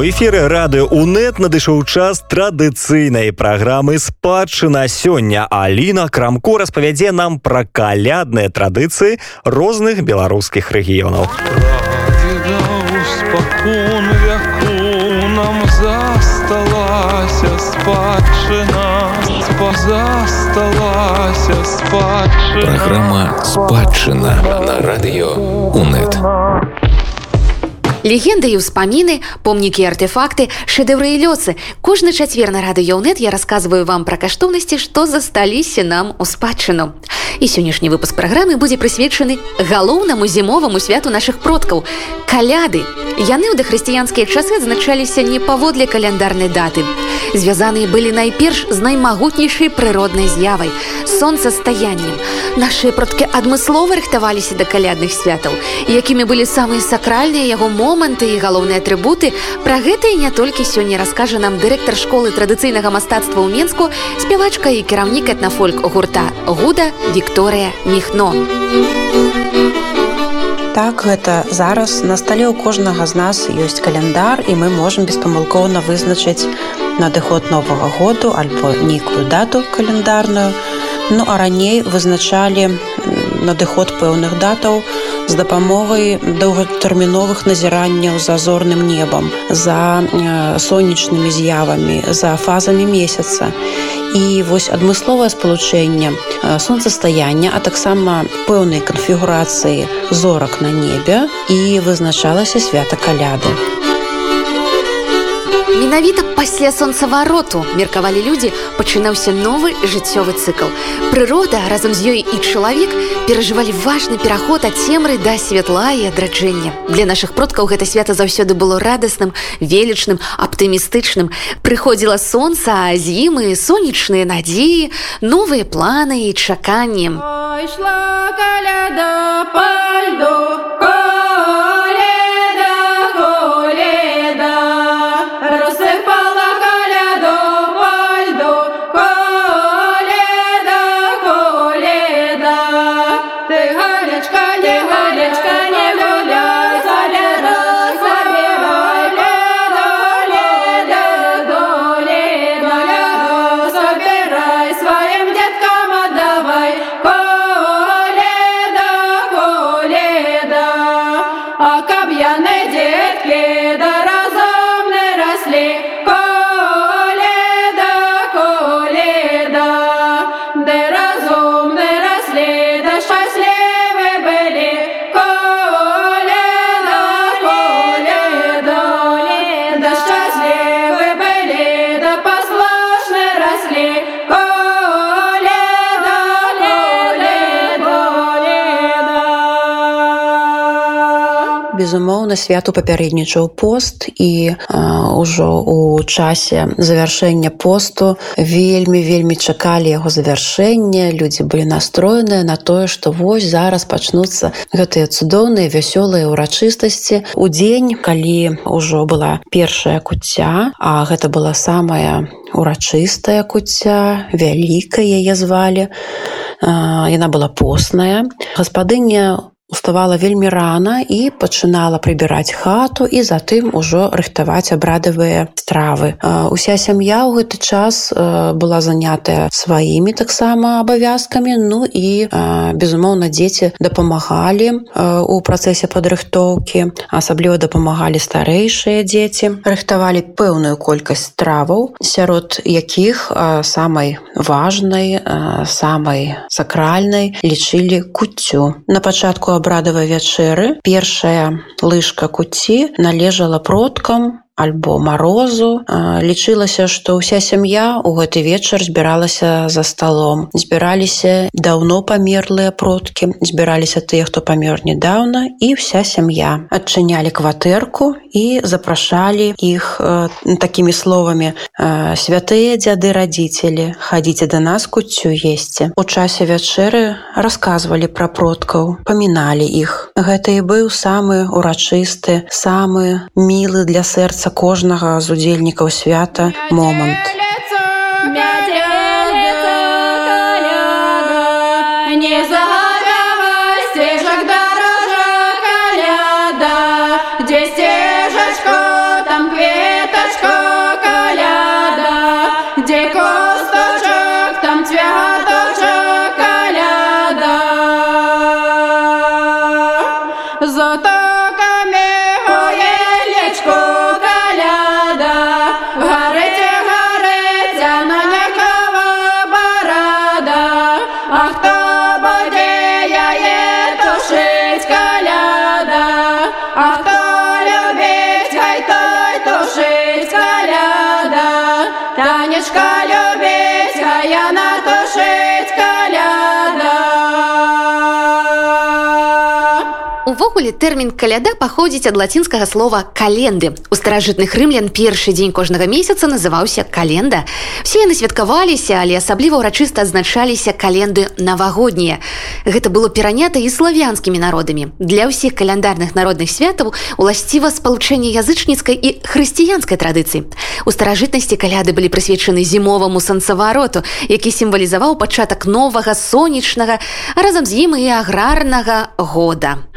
У эфіры радыё УНэт надышоў час традыцыйнай праграмы спадчына сёння Аліна Крамко распавядзе нам пра калядныя традыцыі розных беларускіх рэгіёнаў. нам засталася спадчына засталася спадчына Праграма спадчына на радыё УНэт. Легенды і ўспаміны, помнікі артефакты, шэдэўры і лёсы. Кожны чацвер на рады Ёўнет я расказваю вам пра каштоўнасці, што засталіся нам у спадчыну. І сённяшні выпуск праграмы будзе прысвечаны галоўнаму зімоваму святу нашых продкаў. Каляды. Яны ў дахрысціянскія часы адзначаліся не паводле каляндарнай даты. Звязаныя былі найперш з наймагутнейшай прыроднай з'явай сонцастаяннем. Нашыя продкі адмыслова рыхтаваліся да калядных святаў, якімі былі самыя сакральныя яго моманты і галоўныя атрыбуты пра гэта і не толькі сёння раскажа нам дырэктар школы традыцыйнага мастацтва ў менску спявачка і кіраўнік этнафольк гурта гуда Вікторыя міхно так гэта зараз на стале ў кожнага з нас ёсць каляндар і мы можемм беспамылкоўна вызначыць надыход новага году альбо нейкую дату календарную ну а раней вызначалі надыход пэўных датаў з дапамогай доўгатэрміновых назіранняў за зорным небам за сонечнымі з'явамі за фазамі месяца і вось адмысловае спалучэнне сонцастаяння а таксама пэўнай канфігурацыі зорак на небе і вызначалася свята каляды Менавіта пасля сонцавароту меркавалі людзі пачынаўся новы жыццёвы цыкл. Прырода разам з ёй і чалавек перажывалі важны пераход ад цемры да святла і адраджэння. Для нашых продкаў гэта свята заўсёды было радасным, велічным, аптымістычным. Прыходзіла сонца, а з ім і сонечныя надзеі, новыя планы і чаканнем. Пайшла каляда пальду. Безумоўна святу папярэднічаў пост і ўжо у часе завяршэння посту вельмі вельмі чакалі яго завяршэння. Людзі былі настроеныя на тое што вось зараз пачнуцца гэтыя цудоўныя вясёлыя ўрачыстасці. У дзень калі ўжо была першая куцця а гэта была самая урачыстая куцця вялікая яе звалі яна была постная гаспадыня у уставала вельмі рана і пачынала прыбіраць хату і затым ужо рыхтаваць абрадавыя стравы. Уся сям'я ў гэты час была занятая сваімі таксама абавязкамі. Ну і безумоўна дзеці дапамагалі у працэсе падрыхтоўкі. Асабліва дапамагалі старэйшыя дзеці. Рыхтавалі пэўную колькасць страваў сярод якіх самай важнай самай сакральнай лічылі куццю. На пачатку абрадавай вячэры. Першая лыжка куці належала продкам альбо морозу. Лічылася што ўся сям'я у гэты вечар збіралася за сталом. Збіраліся даўно памерлыя продкі збіраліся тыя хто памёр недавно і вся сям'я. Адчынялі кватэрку і запрашалі іх такімі словамі святыя дзяды радзіцелі хадзіце да нас куццю есці у часе вячэры расказвалі пра продкаў паміналі іх. Гэта і быў самы урачысты самы мілы для сэрца кожнага з удзельнікаў свята момант. Не загавява Увогуле тэрмін каляда паходзіць ад лацінскага слова календы. У старажытных рымлян першы дзень кожнага месяца называўся календа. Все яны святкаваліся, але асабліва ўрачыста адзначаліся календы навагоднія. Гэта было перанята і славянскімі народамі. Для ўсіх каляндарных народных святаў уласціва спалучэнне язычніцкай і хрысціянскай традыцыі. У старажытнасці каляды былі прысвечаны зімоваму сэнсавароту, які сімвалізаваў пачатак новага сонечнага, а разам з ім і аграрнага года.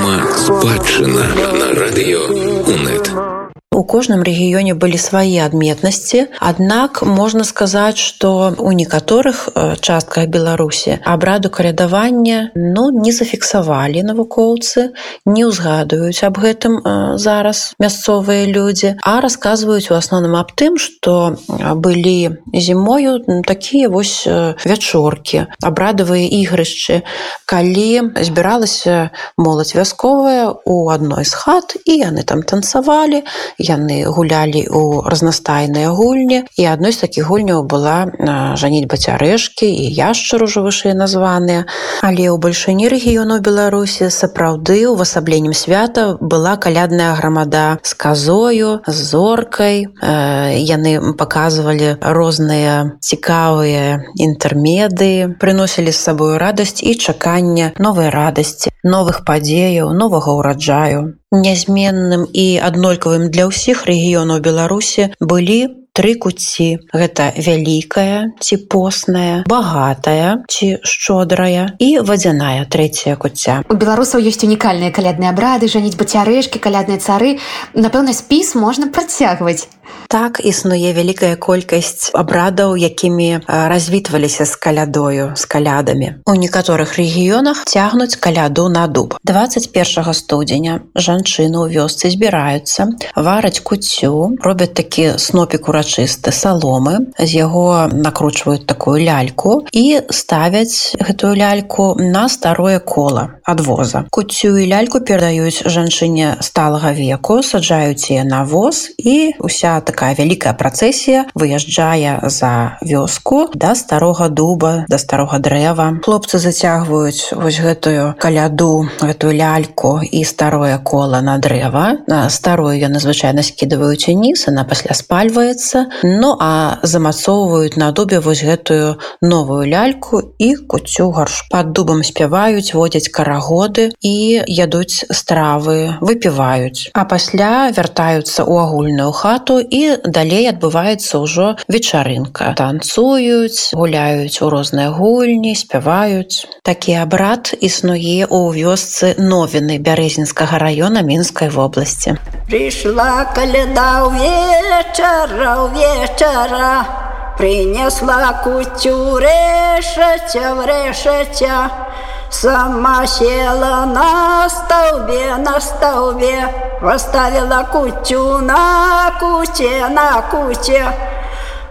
Программа «Спадщина» на радио УНЕТ. У кожным рэгіёне былі свае адметнасці аднак можна сказаць што у некаторых э, частках беларусі абраду калядавання ну не зафіксавалі навукоўцы не ўзгадаюць аб гэтым э, зараз мясцовыя людзі а расказваюць у асноўным аб тым што былі зімою такія вось э, вячоркі абрадавыя ігрышчы калі збіралася моладзь вясковая у адной з хат і яны там танцавалі яны гулялі ў разнастайныя гульні і адной з такіх гульняў была жаніць бацярэшкі і яшчар ужо вышэй названыя але ў бальшыні рэгіёну беларусі сапраўды увасабленнем свята была калядная грамада з казою з зоркай. Э, яны паказвалі розныя цікавыя інтэрмеды прыносілі з сабою радасць і чакання новай радасці новых падзеяў новага ўраджаю нязменным і аднолькавым для ўсіх рэгіёнаў беларусі былі тры куці. Гэта вялікая ці посная багатая ці шчодрая і вадзяная трэцяя куця. У беларусаў ёсць унікальныя калядныя абрады жаніць бацярэшкі калядныя цары. Напэўна спіс можна працягваць так існуе вялікая колькасць абрадаў якімі развітваліся з калядою з калядамі у некаторых рэгіёнах цягнуць каляду на дуб. 21 студзеня жанчыны ў вёсцы збіраюцца вараць куцю робяць такі снопік урачысты саломы з яго накручваюць такую ляльку і ставяць гэтую ляльку на старое кола адвоза. Куцю і ляльку перадаюць жанчыне сталага веку саджаюць яе на воз і уся такая вялікая працэсія выязджае за вёску да старога дуба да старога дрэва. Хлопцы зацягваюць вось гэтую каляду гэтую ляльку і старое кола на дрэва. Старую яны звычайна скідваюць уніз она пасля спальваецца. Ну а замацоўваюць на дубе вось гэтую новую ляльку і куцю гарш. Под дубам спяваюць водзяць карагоды і ядуць стравы выпіваюць. А пасля вяртаюцца ў агульную хату і далей адбываецца ўжо вечарынка. Танцуюць гуляюць у розныя гульні спяваюць. Такі абрад існуе ў вёсцы новіны бярэзінскага района мінскай вобласці. Пришла каляда вечара вечара принесла кутю решатя врешатя Сама села на столбе, на столбе, Поставила кутю на куте, на куте.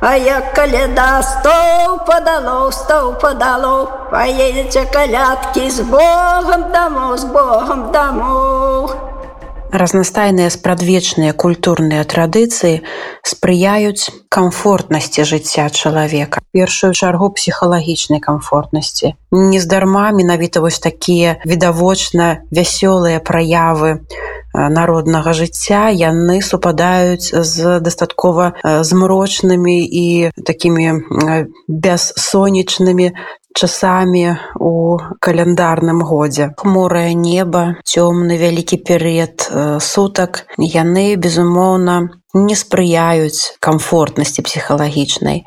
А я коляда стол подало, стол подало, Поедете колядки с Богом домой, с Богом домой. Разнастайныя спрадвечныя культурныя традыцыі спрыяюць камфортнасці жыцця чалавека. Першую чаргу псіхалагічнай камфортнасці. Нездарма менавіта вось такія відавочна вясёлыя праявы народнага жыцця яны супадаюць з дастаткова змрочнымі і такімі бяссонечнымі часамі у каляндарным годзе. Хмурае неба цёмны вялікі перыяд сутак. Яны безумоўна не спрыяюць камфортнасці псіхалагічнай.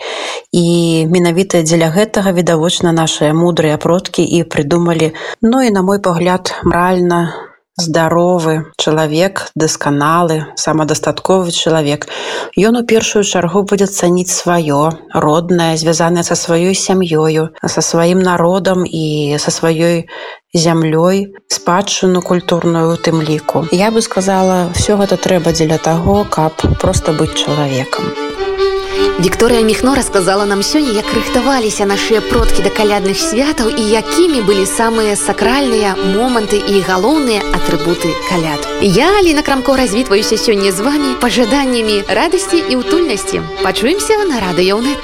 І менавіта дзеля гэтага відавочна нашыя мудрыя продкі і прыдумалі ну і на мой погляд моральна здаровы чалавек дасканалы самадастатковы чалавек. Ён у першую чаргу будзе цаніць сваё роднае звязанае са сваёй сям'ёю са сваім народам і са сваёй зямлёй спадчыну культурную тым ліку. Я бы сказала все гэта трэба дзеля таго каб просто быць чалавекам Вікторыя Міхно рассказала нам сёння, як рыхтаваліся нашыя продкі да калядных святаў і якімі былі самыя сакральныя моманты і галоўныя атрыбуты каляд. Я, Аліна Крамко, развітваюся сёння з вами пажаданнямі радасці і ўтульнасці. Пачуемся на радыёўны